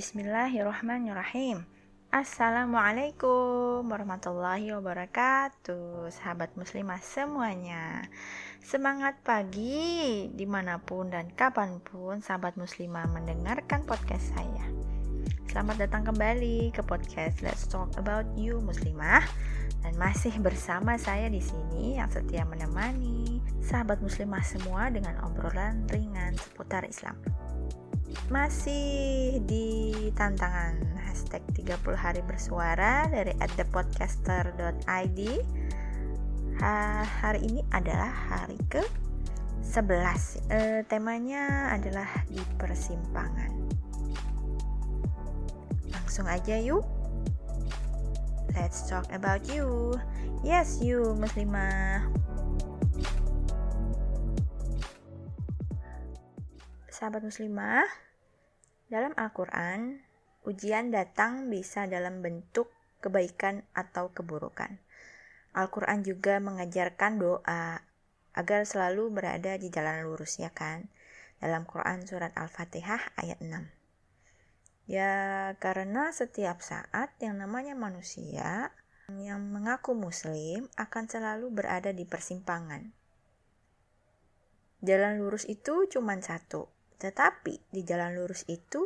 Bismillahirrahmanirrahim. Assalamualaikum warahmatullahi wabarakatuh Sahabat muslimah semuanya Semangat pagi di mana pun dan kapan pun sahabat muslimah mendengarkan podcast saya Selamat datang kembali ke podcast Let's Talk About You Muslimah dan masih bersama saya di sini yang setia menemani sahabat muslimah semua dengan obrolan ringan seputar Islam. Masih di tantangan hashtag 30 hari bersuara dari @thepodcaster.id. Ha, hari ini adalah hari ke 11. E, temanya adalah di persimpangan. Langsung aja yuk. Let's talk about you. Yes, you muslimah. Sahabat muslimah, dalam Al-Quran, ujian datang bisa dalam bentuk kebaikan atau keburukan. Al-Quran juga mengajarkan doa agar selalu berada di jalan lurus ya kan. Dalam Quran surat Al-Fatihah ayat 6. Ya karena setiap saat yang namanya manusia yang mengaku muslim akan selalu berada di persimpangan. Jalan lurus itu cuma satu, tetapi di jalan lurus itu,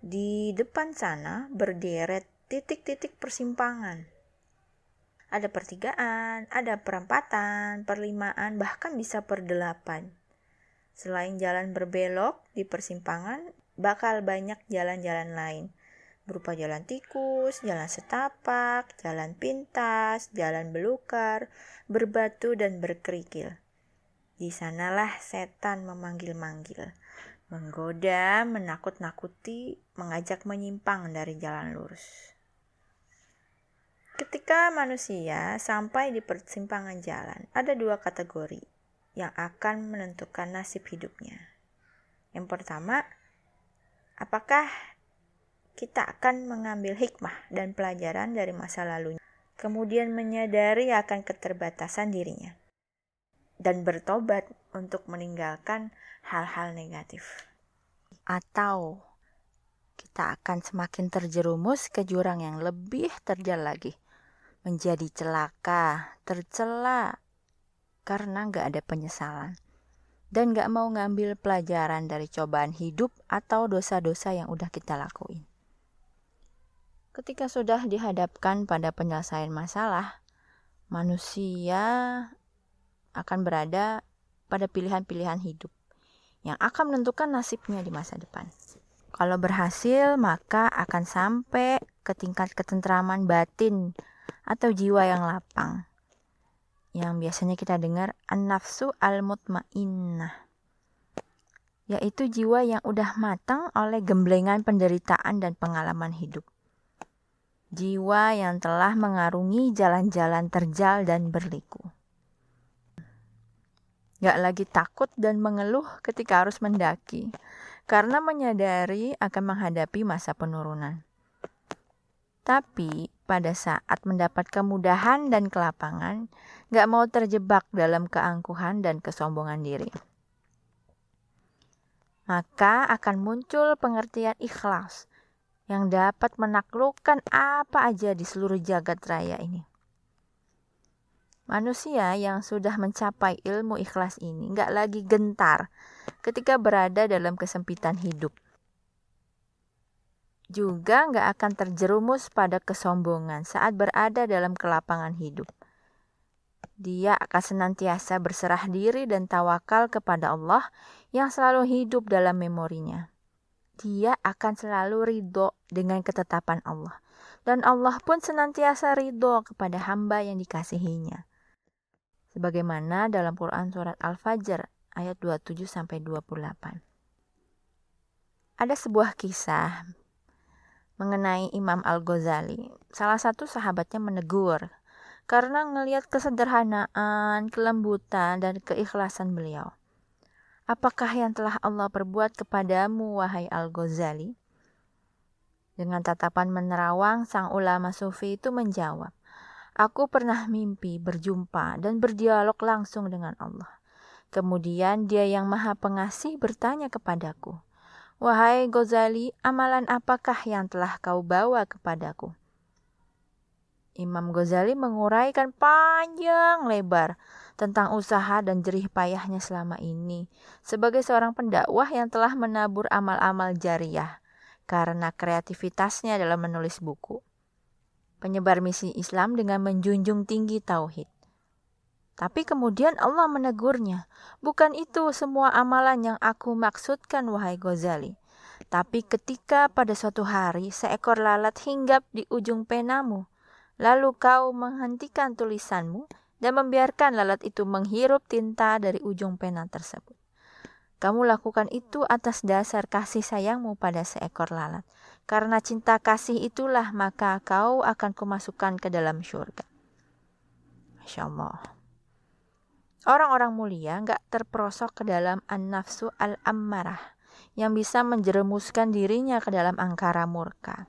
di depan sana berderet titik-titik persimpangan. Ada pertigaan, ada perempatan, perlimaan, bahkan bisa perdelapan. Selain jalan berbelok di persimpangan, bakal banyak jalan-jalan lain berupa jalan tikus, jalan setapak, jalan pintas, jalan belukar, berbatu dan berkerikil. Di sanalah setan memanggil-manggil menggoda, menakut-nakuti, mengajak menyimpang dari jalan lurus. Ketika manusia sampai di persimpangan jalan, ada dua kategori yang akan menentukan nasib hidupnya. Yang pertama, apakah kita akan mengambil hikmah dan pelajaran dari masa lalunya, kemudian menyadari akan keterbatasan dirinya, dan bertobat untuk meninggalkan hal-hal negatif. Atau kita akan semakin terjerumus ke jurang yang lebih terjal lagi. Menjadi celaka, tercela, karena nggak ada penyesalan. Dan nggak mau ngambil pelajaran dari cobaan hidup atau dosa-dosa yang udah kita lakuin. Ketika sudah dihadapkan pada penyelesaian masalah, manusia akan berada pada pilihan-pilihan hidup yang akan menentukan nasibnya di masa depan. Kalau berhasil, maka akan sampai ke tingkat ketentraman batin atau jiwa yang lapang. Yang biasanya kita dengar an-nafsu al-mutmainnah. Yaitu jiwa yang udah matang oleh gemblengan penderitaan dan pengalaman hidup. Jiwa yang telah mengarungi jalan-jalan terjal dan berliku. Gak lagi takut dan mengeluh ketika harus mendaki, karena menyadari akan menghadapi masa penurunan. Tapi pada saat mendapat kemudahan dan kelapangan, gak mau terjebak dalam keangkuhan dan kesombongan diri. Maka akan muncul pengertian ikhlas yang dapat menaklukkan apa aja di seluruh jagat raya ini. Manusia yang sudah mencapai ilmu ikhlas ini nggak lagi gentar ketika berada dalam kesempitan hidup. Juga nggak akan terjerumus pada kesombongan saat berada dalam kelapangan hidup. Dia akan senantiasa berserah diri dan tawakal kepada Allah yang selalu hidup dalam memorinya. Dia akan selalu ridho dengan ketetapan Allah. Dan Allah pun senantiasa ridho kepada hamba yang dikasihinya sebagaimana dalam Quran surat Al-Fajr ayat 27 sampai 28. Ada sebuah kisah mengenai Imam Al-Ghazali. Salah satu sahabatnya menegur karena ngelihat kesederhanaan, kelembutan, dan keikhlasan beliau. Apakah yang telah Allah perbuat kepadamu, wahai Al-Ghazali? Dengan tatapan menerawang, sang ulama sufi itu menjawab, Aku pernah mimpi berjumpa dan berdialog langsung dengan Allah. Kemudian dia yang maha pengasih bertanya kepadaku, Wahai Ghazali, amalan apakah yang telah kau bawa kepadaku? Imam Ghazali menguraikan panjang lebar tentang usaha dan jerih payahnya selama ini sebagai seorang pendakwah yang telah menabur amal-amal jariah karena kreativitasnya dalam menulis buku. Penyebar misi Islam dengan menjunjung tinggi tauhid. Tapi kemudian Allah menegurnya, bukan itu semua amalan yang aku maksudkan wahai Ghazali. Tapi ketika pada suatu hari seekor lalat hinggap di ujung penamu, lalu kau menghentikan tulisanmu dan membiarkan lalat itu menghirup tinta dari ujung pena tersebut. Kamu lakukan itu atas dasar kasih sayangmu pada seekor lalat. Karena cinta kasih itulah maka kau akan kumasukkan ke dalam syurga. Masya Allah. Orang-orang mulia nggak terperosok ke dalam an-nafsu al-ammarah yang bisa menjerumuskan dirinya ke dalam angkara murka.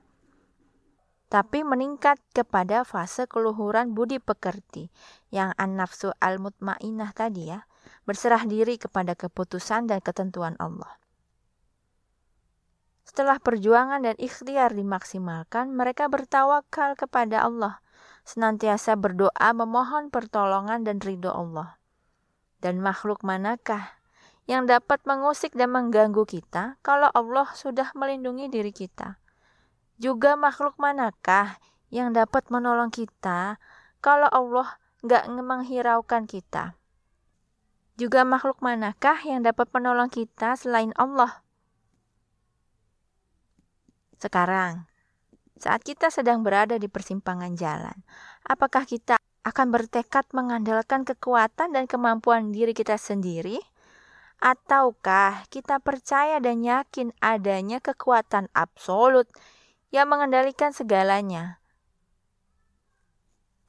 Tapi meningkat kepada fase keluhuran budi pekerti yang an-nafsu al-mutmainah tadi ya, berserah diri kepada keputusan dan ketentuan Allah. Setelah perjuangan dan ikhtiar dimaksimalkan, mereka bertawakal kepada Allah, senantiasa berdoa memohon pertolongan dan ridho Allah. Dan makhluk manakah yang dapat mengusik dan mengganggu kita kalau Allah sudah melindungi diri kita? Juga makhluk manakah yang dapat menolong kita kalau Allah nggak menghiraukan kita? Juga makhluk manakah yang dapat menolong kita selain Allah? Sekarang, saat kita sedang berada di persimpangan jalan, apakah kita akan bertekad mengandalkan kekuatan dan kemampuan diri kita sendiri? Ataukah kita percaya dan yakin adanya kekuatan absolut yang mengendalikan segalanya?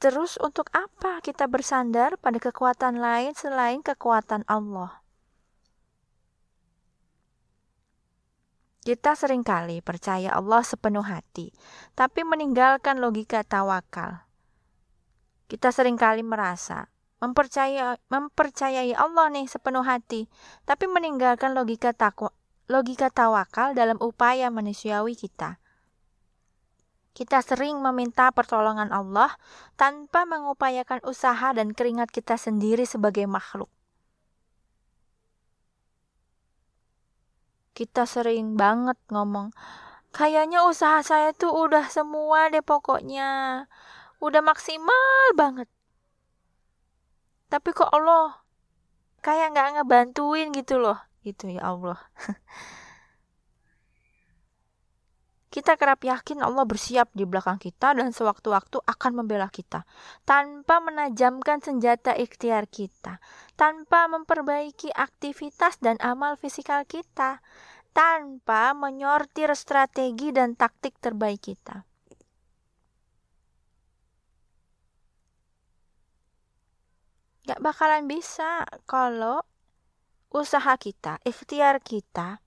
Terus untuk apa kita bersandar pada kekuatan lain selain kekuatan Allah? Kita sering kali percaya Allah sepenuh hati, tapi meninggalkan logika tawakal. Kita sering kali merasa mempercayai, mempercayai Allah nih sepenuh hati, tapi meninggalkan logika takwa, logika tawakal dalam upaya manusiawi kita. Kita sering meminta pertolongan Allah tanpa mengupayakan usaha dan keringat kita sendiri sebagai makhluk. Kita sering banget ngomong, kayaknya usaha saya tuh udah semua deh pokoknya. Udah maksimal banget. Tapi kok Allah kayak nggak ngebantuin gitu loh. Gitu ya Allah kita kerap yakin Allah bersiap di belakang kita dan sewaktu-waktu akan membela kita. Tanpa menajamkan senjata ikhtiar kita, tanpa memperbaiki aktivitas dan amal fisikal kita, tanpa menyortir strategi dan taktik terbaik kita. Gak bakalan bisa kalau usaha kita, ikhtiar kita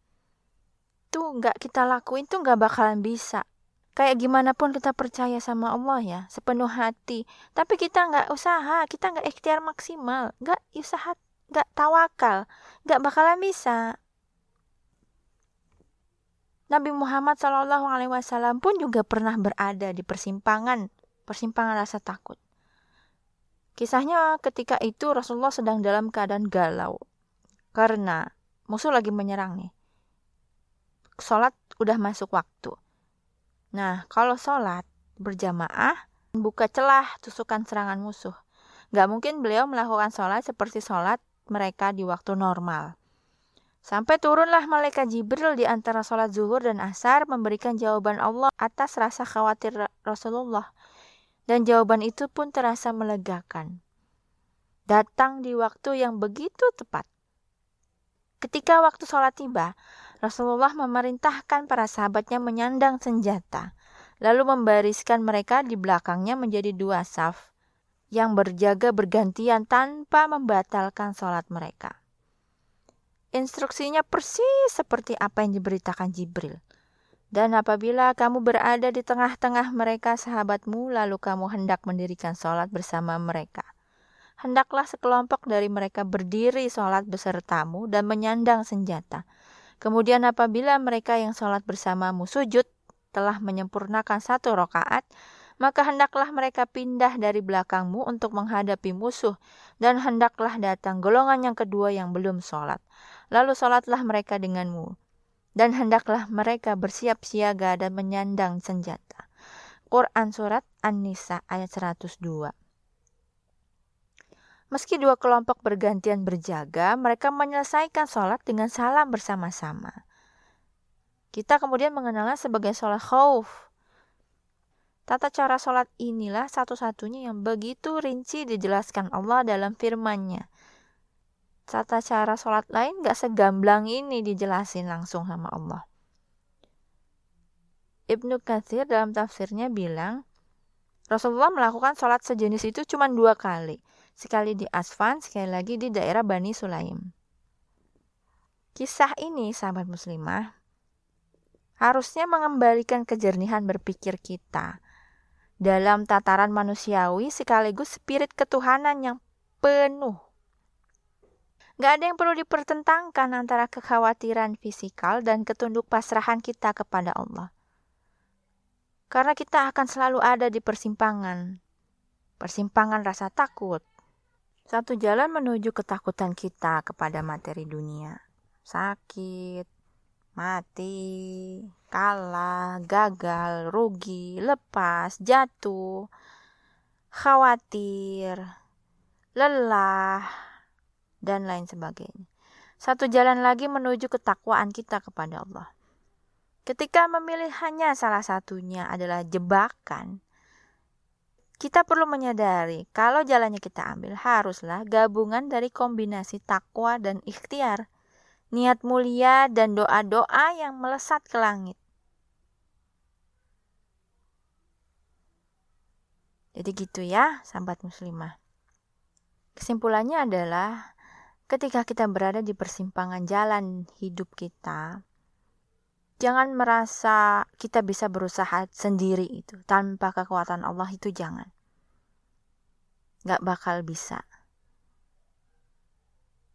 tuh gak kita lakuin tuh gak bakalan bisa. Kayak gimana pun kita percaya sama Allah ya, sepenuh hati. Tapi kita nggak usaha, kita nggak ikhtiar maksimal, nggak usaha, nggak tawakal, nggak bakalan bisa. Nabi Muhammad Shallallahu Alaihi Wasallam pun juga pernah berada di persimpangan, persimpangan rasa takut. Kisahnya ketika itu Rasulullah sedang dalam keadaan galau karena musuh lagi menyerang nih. Sholat udah masuk waktu. Nah, kalau sholat berjamaah, buka celah tusukan serangan musuh. Gak mungkin beliau melakukan sholat seperti sholat mereka di waktu normal. Sampai turunlah malaikat Jibril di antara sholat zuhur dan asar memberikan jawaban Allah atas rasa khawatir Rasulullah dan jawaban itu pun terasa melegakan. Datang di waktu yang begitu tepat. Ketika waktu sholat tiba, Rasulullah memerintahkan para sahabatnya menyandang senjata, lalu membariskan mereka di belakangnya menjadi dua saf yang berjaga bergantian tanpa membatalkan sholat mereka. Instruksinya persis seperti apa yang diberitakan Jibril. Dan apabila kamu berada di tengah-tengah mereka sahabatmu, lalu kamu hendak mendirikan sholat bersama mereka. Hendaklah sekelompok dari mereka berdiri sholat besertamu dan menyandang senjata. Kemudian apabila mereka yang sholat bersamamu sujud telah menyempurnakan satu rokaat, maka hendaklah mereka pindah dari belakangmu untuk menghadapi musuh, dan hendaklah datang golongan yang kedua yang belum sholat. Lalu sholatlah mereka denganmu, dan hendaklah mereka bersiap siaga dan menyandang senjata. Quran Surat An-Nisa ayat 102 Meski dua kelompok bergantian berjaga, mereka menyelesaikan sholat dengan salam bersama-sama. Kita kemudian mengenalnya sebagai sholat khauf. Tata cara sholat inilah satu-satunya yang begitu rinci dijelaskan Allah dalam firman-Nya. Tata cara sholat lain gak segamblang ini dijelasin langsung sama Allah. Ibnu Katsir dalam tafsirnya bilang, Rasulullah melakukan sholat sejenis itu cuma dua kali – sekali di Asfan, sekali lagi di daerah Bani Sulaim. Kisah ini, sahabat muslimah, harusnya mengembalikan kejernihan berpikir kita dalam tataran manusiawi sekaligus spirit ketuhanan yang penuh. Gak ada yang perlu dipertentangkan antara kekhawatiran fisikal dan ketunduk pasrahan kita kepada Allah. Karena kita akan selalu ada di persimpangan. Persimpangan rasa takut, satu jalan menuju ketakutan kita kepada materi dunia. Sakit, mati, kalah, gagal, rugi, lepas, jatuh, khawatir, lelah, dan lain sebagainya. Satu jalan lagi menuju ketakwaan kita kepada Allah. Ketika memilih hanya salah satunya adalah jebakan, kita perlu menyadari kalau jalannya kita ambil haruslah gabungan dari kombinasi takwa dan ikhtiar, niat mulia dan doa-doa yang melesat ke langit. Jadi gitu ya, sahabat muslimah. Kesimpulannya adalah ketika kita berada di persimpangan jalan hidup kita, Jangan merasa kita bisa berusaha sendiri itu tanpa kekuatan Allah itu jangan. Gak bakal bisa.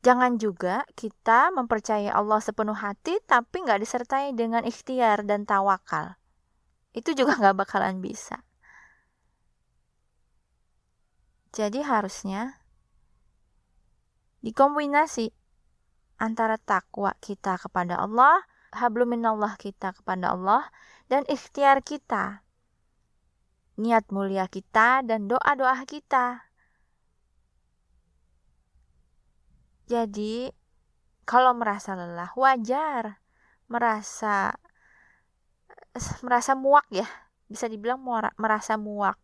Jangan juga kita mempercayai Allah sepenuh hati tapi gak disertai dengan ikhtiar dan tawakal. Itu juga gak bakalan bisa. Jadi harusnya dikombinasi antara takwa kita kepada Allah habluminallah kita kepada Allah dan ikhtiar kita. Niat mulia kita dan doa-doa kita. Jadi, kalau merasa lelah, wajar. Merasa merasa muak ya. Bisa dibilang merasa muak.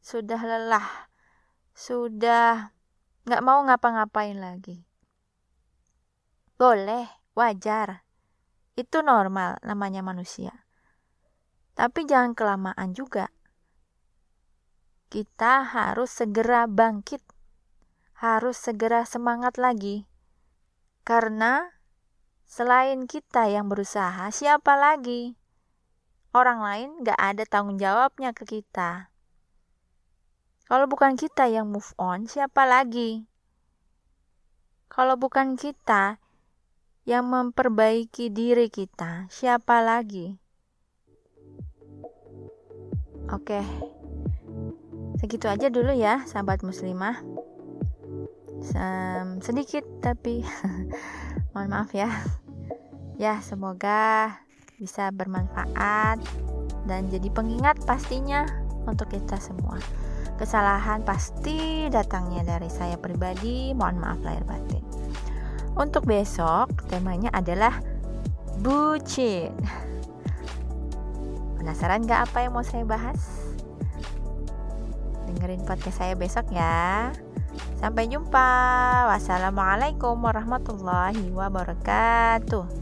Sudah lelah. Sudah nggak mau ngapa-ngapain lagi. Boleh Wajar. Itu normal namanya manusia. Tapi jangan kelamaan juga. Kita harus segera bangkit. Harus segera semangat lagi. Karena selain kita yang berusaha, siapa lagi? Orang lain gak ada tanggung jawabnya ke kita. Kalau bukan kita yang move on, siapa lagi? Kalau bukan kita yang memperbaiki diri kita. Siapa lagi? Oke. Segitu aja dulu ya, sahabat muslimah. Sem sedikit tapi mohon maaf ya. Ya, semoga bisa bermanfaat dan jadi pengingat pastinya untuk kita semua. Kesalahan pasti datangnya dari saya pribadi. Mohon maaf lahir batin. Untuk besok temanya adalah bucin. Penasaran gak apa yang mau saya bahas? Dengerin podcast saya besok ya. Sampai jumpa. Wassalamualaikum warahmatullahi wabarakatuh.